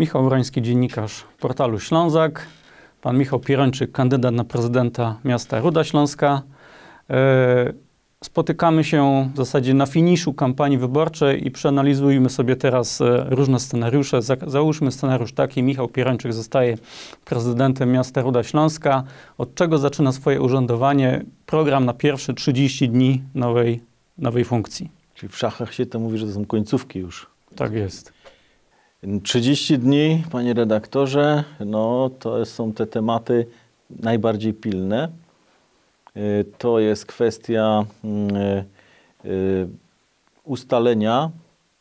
Michał Wroński, dziennikarz portalu Ślązak, pan Michał Pierończyk, kandydat na prezydenta miasta Ruda Śląska. E, spotykamy się w zasadzie na finiszu kampanii wyborczej i przeanalizujmy sobie teraz e, różne scenariusze. Załóżmy scenariusz taki, Michał Pierończyk zostaje prezydentem miasta Ruda Śląska. Od czego zaczyna swoje urzędowanie? Program na pierwsze 30 dni nowej, nowej funkcji. Czyli w szachach się to mówi, że to są końcówki już. Tak jest. 30 dni, panie redaktorze, no to są te tematy najbardziej pilne. Y, to jest kwestia mm, y, y, ustalenia,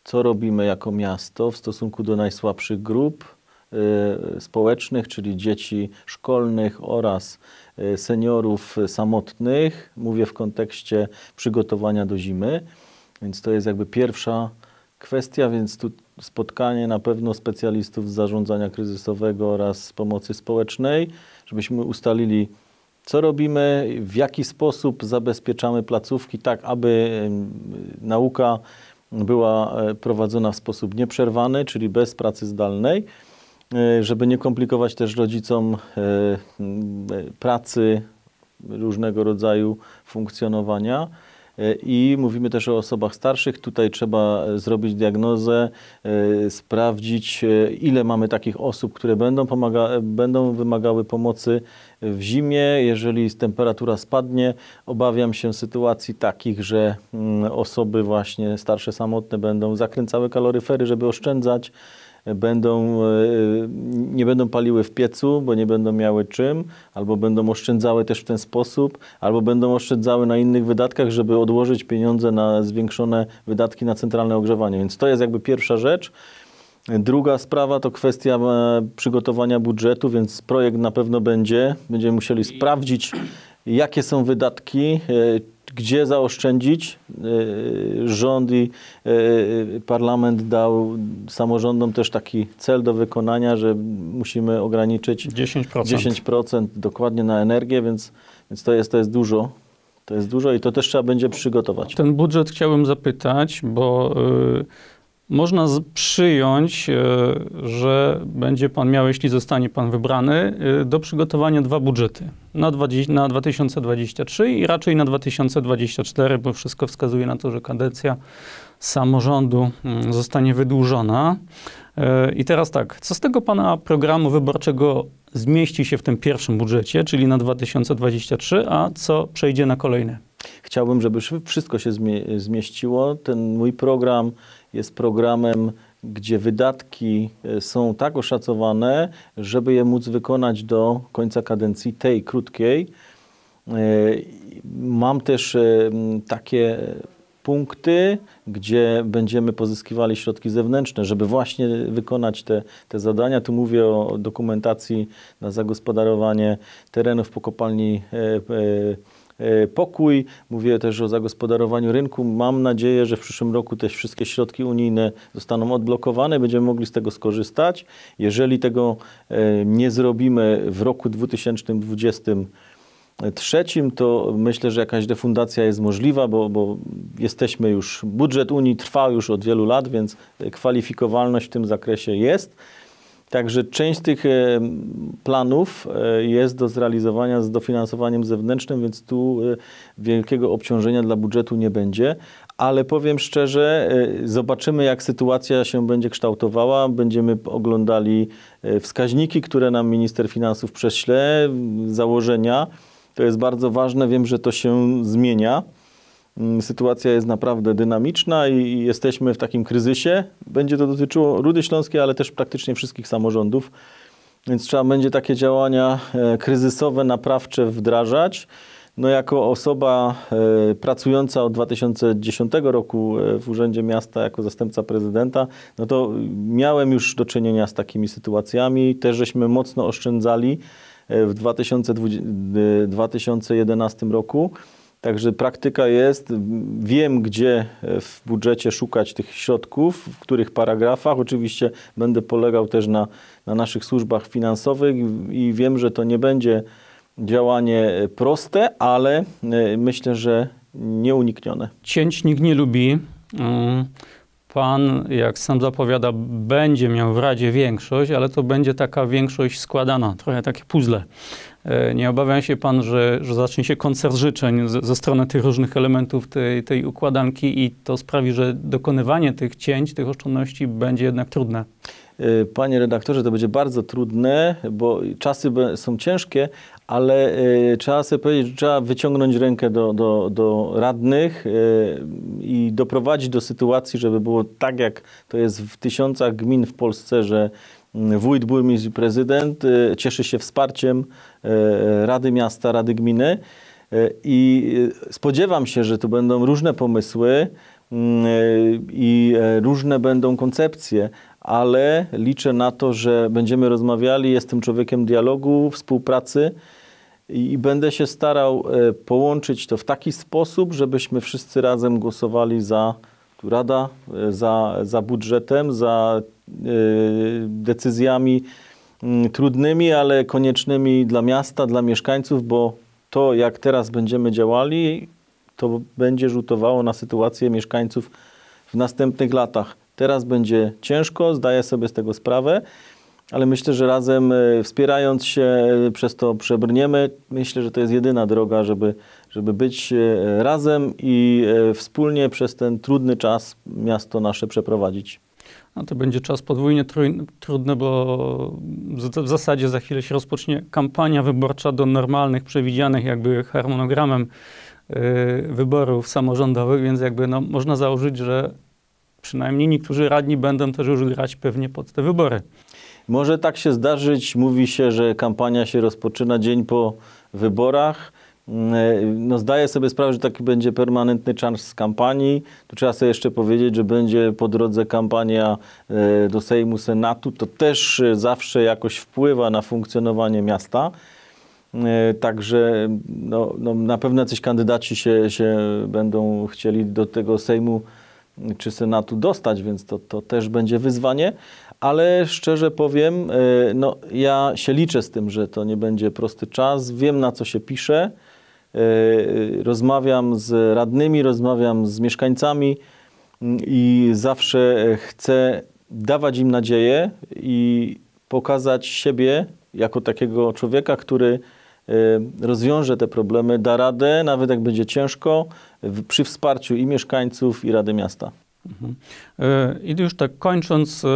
co robimy jako miasto w stosunku do najsłabszych grup społecznych, czyli dzieci szkolnych oraz seniorów samotnych. Mówię w kontekście przygotowania do zimy, więc to jest jakby pierwsza kwestia, więc tu spotkanie na pewno specjalistów z zarządzania kryzysowego oraz pomocy społecznej, żebyśmy ustalili, co robimy, w jaki sposób zabezpieczamy placówki, tak aby nauka była e, prowadzona w sposób nieprzerwany, czyli bez pracy zdalnej, e, żeby nie komplikować też rodzicom e, pracy różnego rodzaju funkcjonowania. I mówimy też o osobach starszych. Tutaj trzeba zrobić diagnozę, e, sprawdzić, e, ile mamy takich osób, które będą, pomaga, będą wymagały pomocy w zimie. Jeżeli temperatura spadnie, obawiam się sytuacji takich, że mm, osoby właśnie starsze, samotne będą zakręcały kaloryfery, żeby oszczędzać będą, e, nie będą paliły w piecu, bo nie będą miały czym, albo będą oszczędzały też w ten sposób, albo będą oszczędzały na innych wydatkach, żeby odłożyć pieniądze na zwiększone wydatki na centralne ogrzewanie. Więc to jest jakby pierwsza rzecz. Druga sprawa to kwestia e, przygotowania budżetu, więc projekt na pewno będzie. Będziemy musieli sprawdzić, jakie są wydatki, e, gdzie zaoszczędzić. E, rząd i e, parlament dał samorządom też taki cel do wykonania, że musimy ograniczyć 10%, 10% dokładnie na energię, więc, więc to, jest, to jest dużo. To jest dużo i to też trzeba będzie przygotować. Ten budżet chciałbym zapytać, bo y, można przyjąć, e, że będzie pan miał, jeśli zostanie pan wybrany, e, do przygotowania dwa budżety. Na, 20, na 2023 i raczej na 2024, bo wszystko wskazuje na to, że kadencja samorządu mm, zostanie wydłużona. E, I teraz tak, co z tego pana programu wyborczego zmieści się w tym pierwszym budżecie, czyli na 2023, a co przejdzie na kolejne? Chciałbym, żeby wszystko się zmieściło. Ten mój program jest programem, gdzie wydatki e, są tak oszacowane, żeby je móc wykonać do końca kadencji tej krótkiej. E, mam też e, takie punkty, gdzie będziemy pozyskiwali środki zewnętrzne, żeby właśnie wykonać te, te zadania. Tu mówię o dokumentacji na zagospodarowanie terenów po kopalni E, pokój. Mówię też o zagospodarowaniu rynku. Mam nadzieję, że w przyszłym roku też wszystkie środki unijne zostaną odblokowane, będziemy mogli z tego skorzystać. Jeżeli tego e, nie zrobimy w roku 2020, trzecim, to myślę, że jakaś refundacja jest możliwa, bo, bo, jesteśmy już, budżet Unii trwa już od wielu lat, więc kwalifikowalność w tym zakresie jest. Także część tych e, planów e, jest do zrealizowania z dofinansowaniem zewnętrznym, więc tu e, wielkiego obciążenia dla budżetu nie będzie. Ale powiem szczerze, zobaczymy, jak sytuacja się będzie kształtowała. Będziemy oglądali wskaźniki, które nam minister finansów prześle, założenia. To jest bardzo ważne. Wiem, że to się zmienia. Mm, sytuacja jest naprawdę dynamiczna i jesteśmy w takim kryzysie. Będzie to dotyczyło Rudy Śląskiej, ale też praktycznie wszystkich samorządów. Więc trzeba będzie takie działania e, kryzysowe, naprawcze wdrażać. No jako osoba e, pracująca od 2010 roku e, w Urzędzie Miasta jako zastępca prezydenta, no to miałem już do czynienia z takimi sytuacjami. Też żeśmy mocno oszczędzali w 2020, 2011 roku. Także praktyka jest, wiem gdzie w budżecie szukać tych środków, w których paragrafach. Oczywiście będę polegał też na, na naszych służbach finansowych i wiem, że to nie będzie działanie proste, ale e, myślę, że nieuniknione. Cięć nikt nie lubi. Mm, pan, jak sam zapowiada, będzie miał w Radzie większość, ale to będzie taka większość składana, trochę takie puzzle. E, nie obawia się pan, że, że zacznie się koncert życzeń ze, ze strony tych różnych elementów tej, tej układanki i to sprawi, że dokonywanie tych cięć, tych oszczędności będzie jednak trudne? E, panie redaktorze, to będzie bardzo trudne, bo czasy są ciężkie, ale y, trzeba sobie powiedzieć, że trzeba wyciągnąć rękę do, do, do radnych i doprowadzić do sytuacji, żeby było tak, jak to jest w tysiącach gmin w Polsce, że wójt, burmistrz i prezydent y, cieszy się wsparciem Rady Miasta, Rady Gminy i spodziewam się, że tu będą różne pomysły mm, i różne będą koncepcje, ale liczę na to, że będziemy rozmawiali. Jestem człowiekiem dialogu, współpracy i będę się starał e, połączyć to w taki sposób, żebyśmy wszyscy razem głosowali za Rada, e, za, za budżetem, za e, decyzjami mm, trudnymi, ale koniecznymi dla miasta, dla mieszkańców, bo to jak teraz będziemy działali, to będzie rzutowało na sytuację mieszkańców w następnych latach. Teraz będzie ciężko, zdaję sobie z tego sprawę, ale myślę, że razem e, wspierając się e, przez to przebrniemy. Myślę, że to jest jedyna droga, żeby, żeby być e, razem i wspólnie przez ten trudny czas miasto nasze przeprowadzić. No to będzie czas podwójnie trudny, bo w zasadzie za chwilę się rozpocznie kampania wyborcza do normalnych, przewidzianych jakby harmonogramem wyborów samorządowych, więc jakby no, można założyć, że przynajmniej niektórzy radni będą też już grać pewnie pod te wybory. Może tak się zdarzyć. Mówi się, że kampania się rozpoczyna dzień po wyborach. Mm, no zdaję sobie sprawę, że taki będzie permanentny czas kampanii. Tu trzeba sobie jeszcze powiedzieć, że będzie po drodze kampania e, do Sejmu, Senatu. To też zawsze jakoś wpływa na funkcjonowanie miasta. E, także no, no na pewno jacyś kandydaci się, się będą chcieli do tego Sejmu czy Senatu dostać, więc to, to też będzie wyzwanie ale szczerze powiem, e, no, ja się liczę z tym, że to nie będzie prosty czas. Wiem, na co się pisze. E, rozmawiam z radnymi, rozmawiam z mieszkańcami mm, i zawsze chcę dawać im nadzieję i pokazać siebie jako takiego człowieka, który rozwiąże te problemy, da radę, nawet jak będzie ciężko, przy wsparciu i mieszkańców, i Rady Miasta. Mhm. E, I już tak kończąc, e,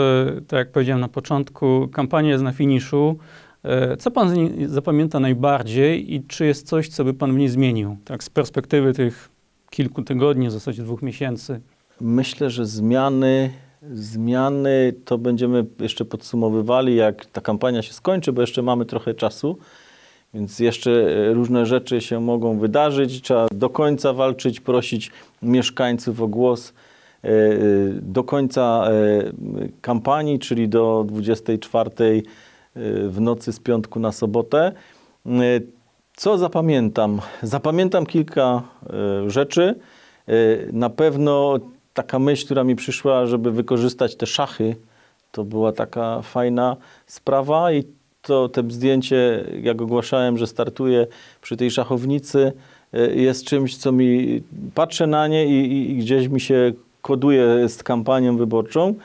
tak jak powiedziałem na początku, kampania jest na finiszu. Co pan zapamięta najbardziej i czy jest coś, co by pan w niej zmienił? Tak z perspektywy tych kilku tygodni, w zasadzie dwóch miesięcy. Myślę, że zmiany, zmiany to będziemy jeszcze podsumowywali, jak ta kampania się skończy, bo jeszcze mamy trochę czasu. Więc jeszcze różne rzeczy się mogą wydarzyć. Trzeba do końca walczyć, prosić mieszkańców o głos E, e, do końca e, kampanii, czyli do 24 w nocy z piątku na sobotę. Co zapamiętam? Zapamiętam kilka rzeczy. Na pewno taka myśl, która mi przyszła, żeby wykorzystać te szachy, to była taka fajna sprawa i to te zdjęcie, jak ogłaszałem, że startuję przy tej szachownicy, jest czymś, co mi patrzę na nie i, i, gdzieś mi się koduje z kampanią wyborczą.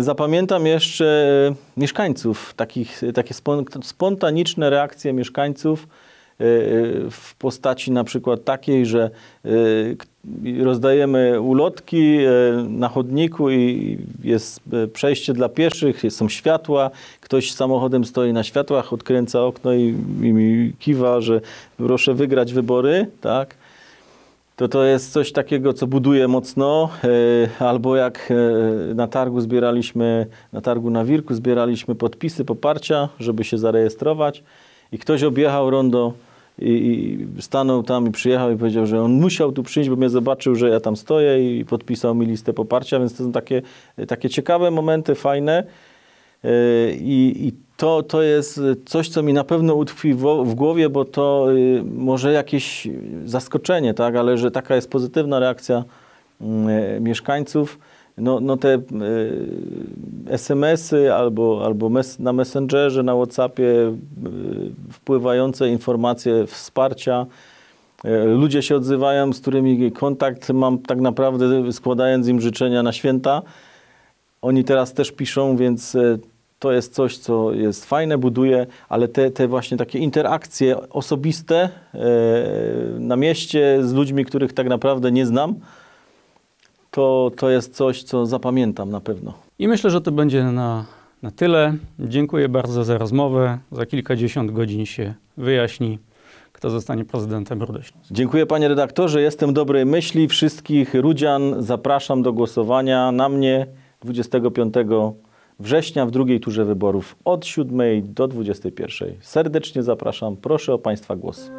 Zapamiętam jeszcze mieszkańców, takich, takie spontaniczne reakcje mieszkańców e, w postaci na przykład takiej, że e, rozdajemy ulotki na chodniku i jest przejście dla pieszych, są światła, ktoś samochodem stoi na światłach, odkręca okno i, i mi kiwa, że proszę wygrać wybory, tak? to to jest coś takiego, co buduje mocno. Albo jak na targu zbieraliśmy, na targu na Wirku zbieraliśmy podpisy poparcia, żeby się zarejestrować i ktoś objechał rondo i, i stanął tam i przyjechał i powiedział, że on musiał tu przyjść, bo mnie zobaczył, że ja tam stoję i podpisał mi listę poparcia, więc to są takie, takie ciekawe momenty, fajne. E, I, i to, to jest coś, co mi na pewno utkwi w, w, głowie, bo to y, może jakieś zaskoczenie, tak? ale że taka jest pozytywna reakcja y, mieszkańców. No, no te y, SMS-y albo, albo mes na Messengerze, na WhatsAppie y, wpływające informacje wsparcia, E, Ludzie się odzywają, z którymi kontakt mam tak naprawdę składając im życzenia na święta. Oni teraz też piszą, więc e, to jest coś, co jest fajne, buduje, ale te, te właśnie takie interakcje osobiste e, na mieście z ludźmi, których tak naprawdę nie znam, to, to jest coś, co zapamiętam na pewno. I myślę, że to będzie na, na tyle. Dziękuję bardzo za rozmowę. Za kilkadziesiąt godzin się wyjaśni, kto zostanie prezydentem Rudy. Dziękuję panie redaktorze, jestem dobrej myśli. Wszystkich Rudzian zapraszam do głosowania na mnie 25 września w drugiej turze wyborów od 7 do 21. Serdecznie zapraszam, proszę o państwa głos.